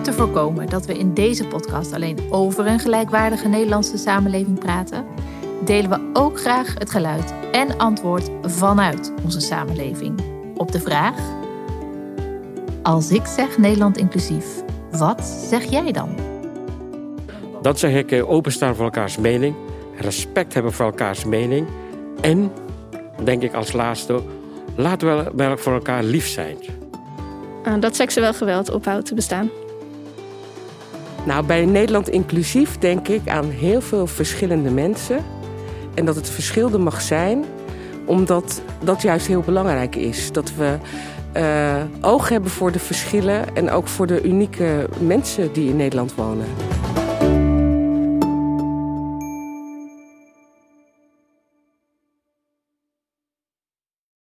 te voorkomen dat we in deze podcast alleen over een gelijkwaardige Nederlandse samenleving praten, delen we ook graag het geluid en antwoord vanuit onze samenleving op de vraag: Als ik zeg Nederland inclusief, wat zeg jij dan? Dan zeg ik eh, openstaan voor elkaars mening, respect hebben voor elkaars mening en, denk ik als laatste, laten we wel voor elkaar lief zijn. Ah, dat seksueel geweld ophoudt te bestaan. Nou, bij Nederland inclusief denk ik aan heel veel verschillende mensen. En dat het verschil er mag zijn, omdat dat juist heel belangrijk is. Dat we uh, oog hebben voor de verschillen en ook voor de unieke mensen die in Nederland wonen.